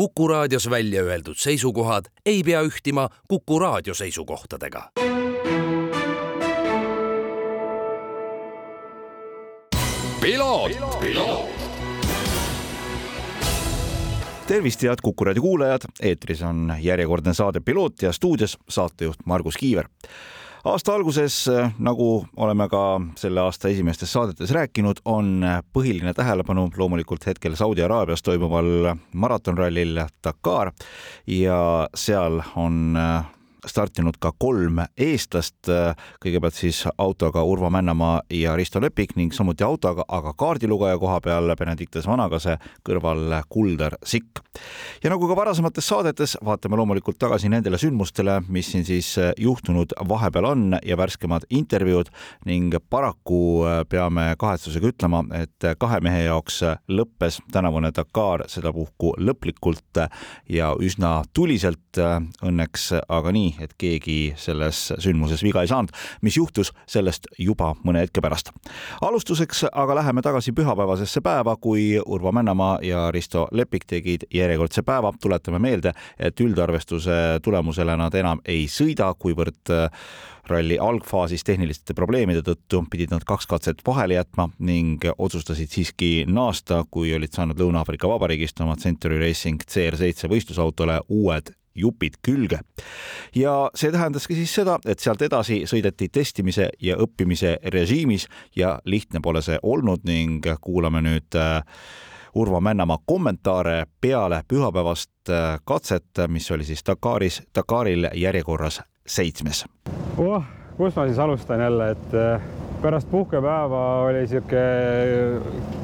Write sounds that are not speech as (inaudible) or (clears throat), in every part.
Kuku raadios välja öeldud seisukohad ei pea ühtima Kuku raadio seisukohtadega. tervist, head Kuku raadio kuulajad, eetris on järjekordne saade Piloot ja stuudios saatejuht Margus Kiiver aasta alguses, nagu oleme ka selle aasta esimestes saadetes rääkinud, on põhiline tähelepanu loomulikult hetkel Saudi Araabias toimuval maratonrallil Dakar ja seal on startinud ka kolm eestlast, kõigepealt siis autoga Urvo Männamaa ja Risto Lepik ning samuti autoga, aga kaardilugeja koha peal Benedictus Vanakase kõrval Kuldar Sikk. ja nagu ka varasemates saadetes, vaatame loomulikult tagasi nendele sündmustele, mis siin siis juhtunud vahepeal on ja värskemad intervjuud ning paraku peame kahetsusega ütlema, et kahe mehe jaoks lõppes tänavune Dakar sedapuhku lõplikult ja üsna tuliselt õnneks, aga nii, nii, et keegi selles sündmuses viga ei saanud, mis juhtus sellest juba mõne hetke pärast. alustuseks aga läheme tagasi pühapäevasesse päeva, kui Urvo Männamaa ja Risto Lepik tegid järjekordse päeva. tuletame meelde, et üldarvestuse tulemusele nad enam ei sõida, kuivõrd äh, ralli algfaasis tehniliste probleemide tõttu pidid nad kaks katset vahele jätma ning otsustasid siiski naasta, kui olid saanud Lõuna-Aafrika Vabariigist oma Century Racing CR7 võistlusautole uued jupid külge. ja see tähendaski siis seda, et sealt edasi sõideti testimise ja õppimise režiimis ja lihtne pole see olnud ning kuulame nüüd äh, Urvo Männamaa kommentaare peale pühapäevast äh, katset, mis oli siis Dakaris, Dakaril järjekorras seitsmes oh,. kus ma siis alustan jälle, et äh, pärast puhkepäeva oli sihuke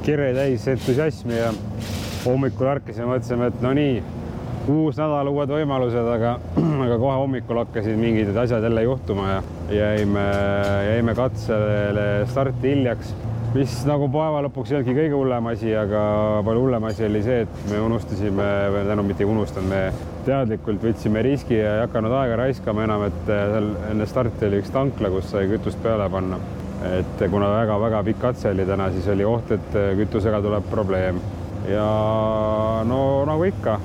kirje täis entusiasmi ja hommikul ärkasime, mõtlesime, et no nii uus nädal, uued võimalused, aga, (clears throat) aga kohe hommikul hakkasid mingid asjad jälle juhtuma ja jäime, jäime katsele starti hiljaks, mis nagu päeva lõpuks ei olnudki kõige hullem asi, aga palju hullem asi oli see, et me unustasime, või tähendab, mitte ei unustanud, me teadlikult võtsime riski ja ei hakanud aega raiskama enam, et seal enne starti oli üks tankla, kus sai kütust peale panna. et kuna väga-väga pikk katse oli täna, siis oli oht, et kütusega tuleb probleem ja no nagu ikka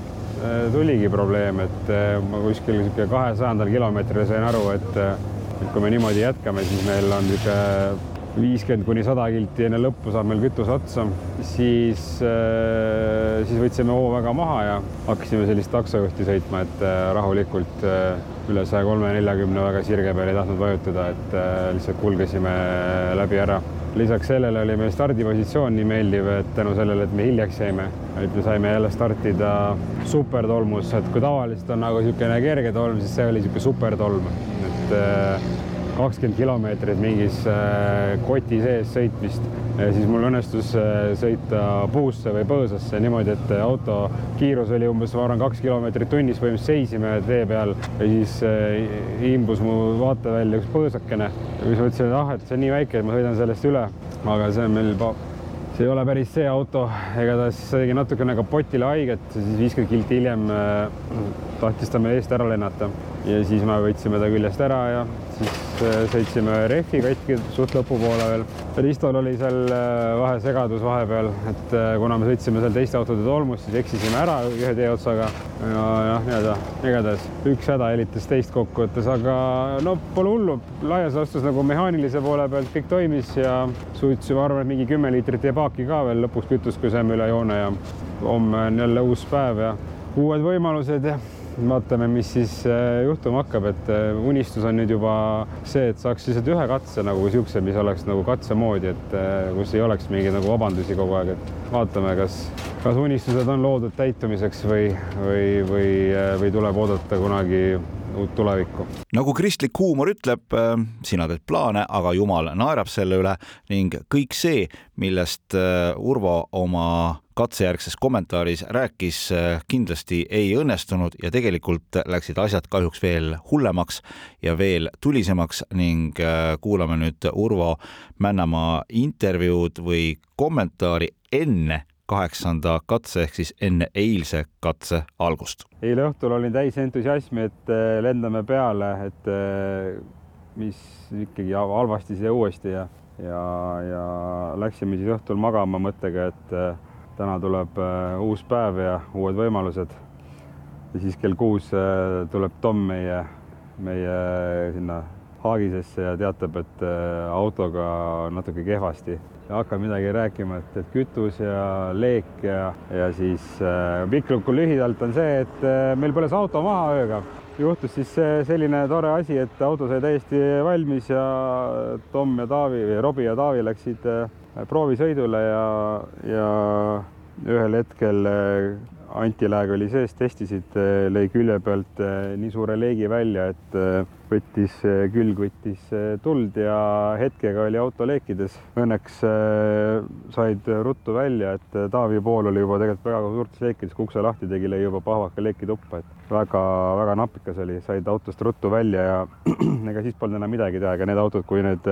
tuligi probleem, et äh, ma kuskil niisugune kahesajandal kilomeetril sain aru, et, äh, et kui me niimoodi jätkame, siis meil on niisugune viiskümmend kuni sada kilti enne lõppu saab meil kütus otsa, siis, siis võtsime hoo väga maha ja hakkasime sellist taksojuhti sõitma, et rahulikult üle saja kolme, neljakümne väga sirge peal ei tahtnud vajutada, et lihtsalt kulgesime läbi ära lisaks sellele oli meil stardipositsioon nii meeldiv, et tänu sellele, et me hiljaks jäime, et me saime jälle startida supertolmus, et kui tavaliselt on nagu niisugune kerge tolm, siis see oli niisugune supertolm, et äh, kakskümmend kilomeetrit mingis äh, koti sees sõitmist, siis mul õnnestus äh, sõita puusse või põõsasse niimoodi, et auto kiirus oli umbes, ma arvan, kaks kilomeetrit tunnis, põhimõtteliselt seisime tee peal ja siis äh, imbus mu vaatevälja üks põõsakene. siis mõtlesin, et ah, et see on nii väike, et ma sõidan sellest üle, aga see on meil see ei ole päris see auto, igatahes tegi natukene kapotile haiget, siis viiskümmend kilti hiljem tahtis ta meil eest ära lennata ja siis me võtsime ta küljest ära ja siis äh, sõitsime rehvi katki suht lõpupoole veel. Ristol oli seal äh, vahesegadus vahepeal, et äh, kuna me sõitsime seal teiste autode tolmust, siis eksisime ära ühe teeotsaga ja jah, nii-öelda igatahes üks häda jälitas teist kokkuvõttes, aga no pole hullu, laias laastus nagu mehaanilise poole pealt kõik toimis ja suutsime, arvan, et mingi kümme liitrit jäi paaki ka veel lõpuks kütust, kui saime üle joone ja homme on jälle uus päev ja uued võimalused ja vaatame, mis siis äh, juhtuma hakkab, et äh, unistus on nüüd juba see, et saaks lihtsalt ühe katse nagu siukse, mis oleks nagu katse moodi, et äh, kus ei oleks mingeid nagu vabandusi kogu aeg, et vaatame, kas, kas unistused on loodud täitumiseks või, või, või, või tuleb oodata kunagi uut tulevikku. nagu kristlik huumor ütleb, sina teed plaane, aga jumal naerab selle üle ning kõik see, millest Urvo oma katsejärgses kommentaaris rääkis, äh, kindlasti ei õnnestunud ja tegelikult läksid asjad kahjuks veel hullemaks ja veel tulisemaks ning äh, kuulame nüüd Urvo Männamaa intervjuud või kommentaari enne kaheksanda katse ehk siis enne eilse katse algust. eile õhtul olin täis entusiasmi, et äh, lendame peale, et mis ikkagi halvasti siia uuesti ja, ja, ja läksime siis õhtul magama mõttega, et täna tuleb äh, uus päev ja uued võimalused. ja siis kell kuus äh, tuleb Tom meie, meie sinna haagisesse ja teatab, et äh, autoga natuke kehvasti hakkab midagi rääkima, et, et kütus ja leek ja, ja siis äh, pikk lugu lühidalt on see, et äh, meil põles auto maha ööga. juhtus siis selline tore asi, et auto sai täiesti valmis ja Tom ja Taavi või Robbie ja Taavi läksid proovisõidule ja, ja ühel hetkel äh, antiläeg oli sees, testisid, äh, lõi külje pealt äh, nii suure leegi välja, et võttis, külg võttis tuld ja hetkega oli auto leekides. Õnneks said ruttu välja, et Taavi pool oli juba tegelikult väga suurtes leekides, kui ukse lahti tegi, lõi juba pahvaka leeki tuppa, et väga-väga napikas oli, said autost ruttu välja ja (clears throat) ega siis polnud enam midagi teha, ega need autod, kui need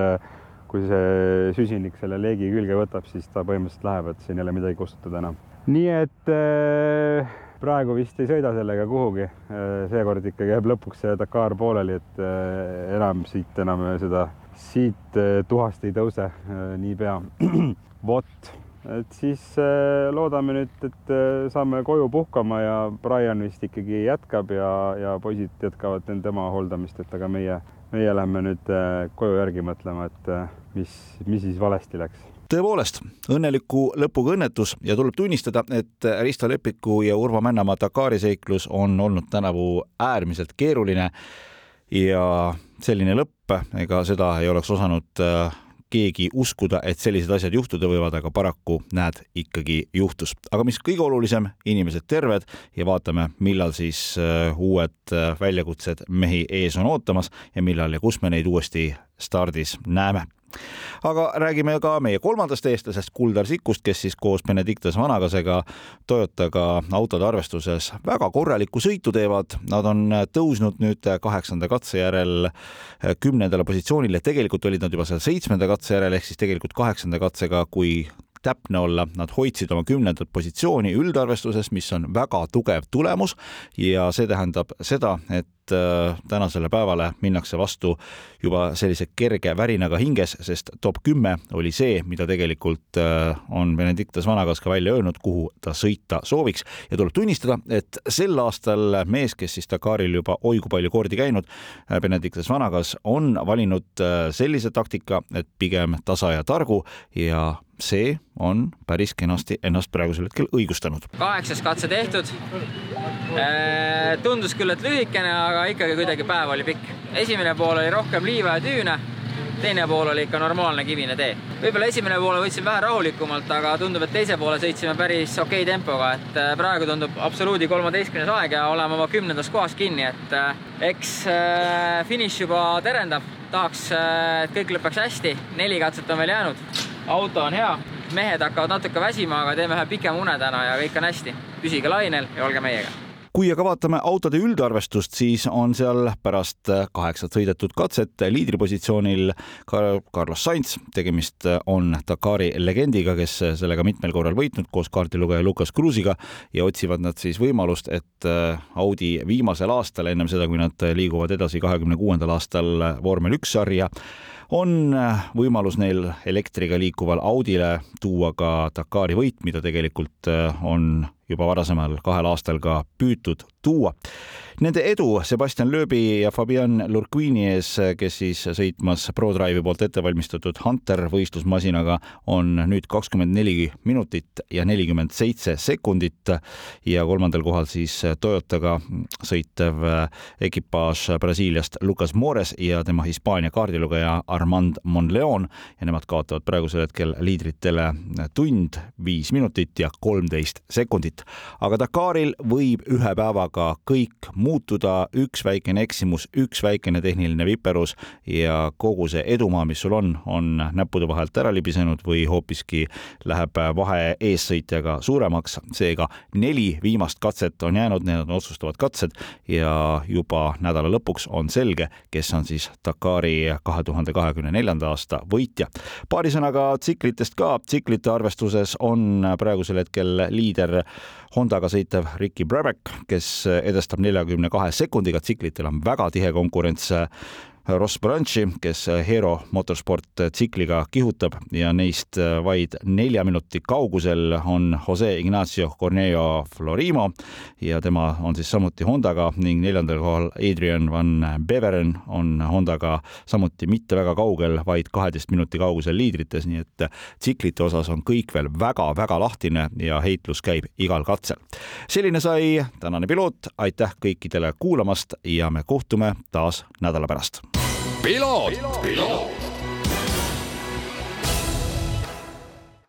kui see süsinik selle leegi külge võtab, siis ta põhimõtteliselt läheb, et siin ei ole midagi kustutada enam. Nii et äh, praegu vist ei sõida sellega kuhugi. Äh, seekord ikkagi jääb lõpuks see Dakar pooleli, et äh, enam siit enam seda, siit tuhast ei tõuse niipea. (clears throat) vot, et siis loodame nüüd, et saame koju puhkama ja Brian vist ikkagi jätkab ja, ja poisid jätkavad tema hooldamist, et aga meie meie lähme nüüd koju järgi mõtlema, et mis, mis siis valesti läks tõepoolest, õnneliku lõpuga õnnetus ja tuleb tunnistada, et Risto Lepiku ja Urvo Männamaa Dakari seiklus on olnud tänavu äärmiselt keeruline ja selline lõpp, ega seda ei oleks osanud äh, keegi uskuda, et sellised asjad juhtuda võivad, aga paraku näed, ikkagi juhtus. aga mis kõige olulisem, inimesed terved ja vaatame, millal siis äh, uued äh, väljakutsed mehi ees on ootamas ja millal ja kus me neid uuesti stardis näeme aga räägime ka meie kolmandast eestlasest, Kuldar Sikust, kes siis koos Benedictus Vanagasega Toyotaga autode arvestuses väga korralikku sõitu teevad. Nad on tõusnud nüüd kaheksanda katse järel kümnendale positsioonile, tegelikult olid nad juba seal seitsmenda katse järel ehk siis tegelikult kaheksanda katsega, kui täpne olla, nad hoidsid oma kümnendat positsiooni üldarvestuses, mis on väga tugev tulemus ja see tähendab seda, et äh, tänasele päevale minnakse vastu juba sellise kerge värinaga hinges, sest top kümme oli see, mida tegelikult äh, on Benedictus Vanagas ka välja öelnud, kuhu ta sõita sooviks ja tuleb tunnistada, et sel aastal mees, kes siis Dakaril juba oi kui palju kordi käinud, äh, Benedictus Vanagas on valinud sellise taktika, et pigem tasa ja targu ja see on päris kenasti ennast praegusel hetkel õigustanud. kaheksas katse tehtud. Tundus küll, et lühikene, aga ikkagi kuidagi päev oli pikk. esimene pool oli rohkem liiva ja tüüne, teine pool oli ikka normaalne kivine tee. võib-olla esimene poole võtsin vähe rahulikumalt, aga tundub, et teise poole sõitsime päris okei okay tempoga, et äh, praegu tundub absoluudi kolmeteistkümnes aeg ja oleme oma kümnendas kohas kinni, et äh, eks finiš juba terendab, tahaks, et kõik lõpeks hästi, neli katset on veel jäänud auto on hea, mehed hakkavad natuke väsima, aga teeme ühe pikema une täna ja kõik on hästi. püsige lainel ja olge meiega kui aga vaatame autode üldarvestust, siis on seal pärast kaheksat sõidetud katset liidripositsioonil Carlos Sainz. tegemist on Dakari legendiga, kes sellega mitmel korral võitnud koos kaardilugeja Lukas Kruusiga ja otsivad nad siis võimalust, et Audi viimasel aastal, ennem seda, kui nad liiguvad edasi kahekümne kuuendal aastal vormel üks sarja, on äh, võimalus neil elektriga liikuval Audile tuua ka Dakari võit, mida tegelikult äh, on juba varasemal kahel aastal ka püütud tuua. Nende edu Sebastian Loebi ja Fabian Lurquini ees, kes siis sõitmas ProDrive'i poolt ettevalmistatud Hunter võistlusmasinaga, on nüüd kakskümmend neli minutit ja nelikümmend seitse sekundit ja kolmandal kohal siis Toyotaga sõitev ekipaaž Brasiiliast Lucas Mores ja tema Hispaania kaardilugeja Armand Monleon ja nemad kaotavad praegusel hetkel liidritele tund, viis minutit ja kolmteist sekundit. aga Dakaril võib ühe päevaga kõik muutuda, üks väikene eksimus, üks väikene tehniline viperus ja kogu see edumaa, mis sul on, on näppude vahelt ära libisenud või hoopiski läheb vahe eessõitjaga suuremaks. seega neli viimast katset on jäänud, need on otsustavad katsed ja juba nädala lõpuks on selge, kes on siis Dakari kahe tuhande kahekümne neljanda aasta võitja. paari sõnaga tsiklitest ka, tsiklite arvestuses on praegusel hetkel liider Hondaga sõitev Ricky Brabeck, kes edestab neljakümne kahe sekundiga, tsiklitel on väga tihe konkurents Ross Branchi, kes Hero Motorsport tsikliga kihutab ja neist vaid nelja minuti kaugusel on Jose Ignacio Corneo Florimo ja tema on siis samuti Hondaga ning neljandal kohal Adrian Van Beveren on Hondaga samuti mitte väga kaugel, vaid kaheteist minuti kaugusel liidrites, nii et tsiklite osas on kõik veel väga-väga lahtine ja heitlus käib igal katsel. selline sai tänane piloot, aitäh kõikidele kuulamast ja me kohtume taas nädala pärast piloot, piloot..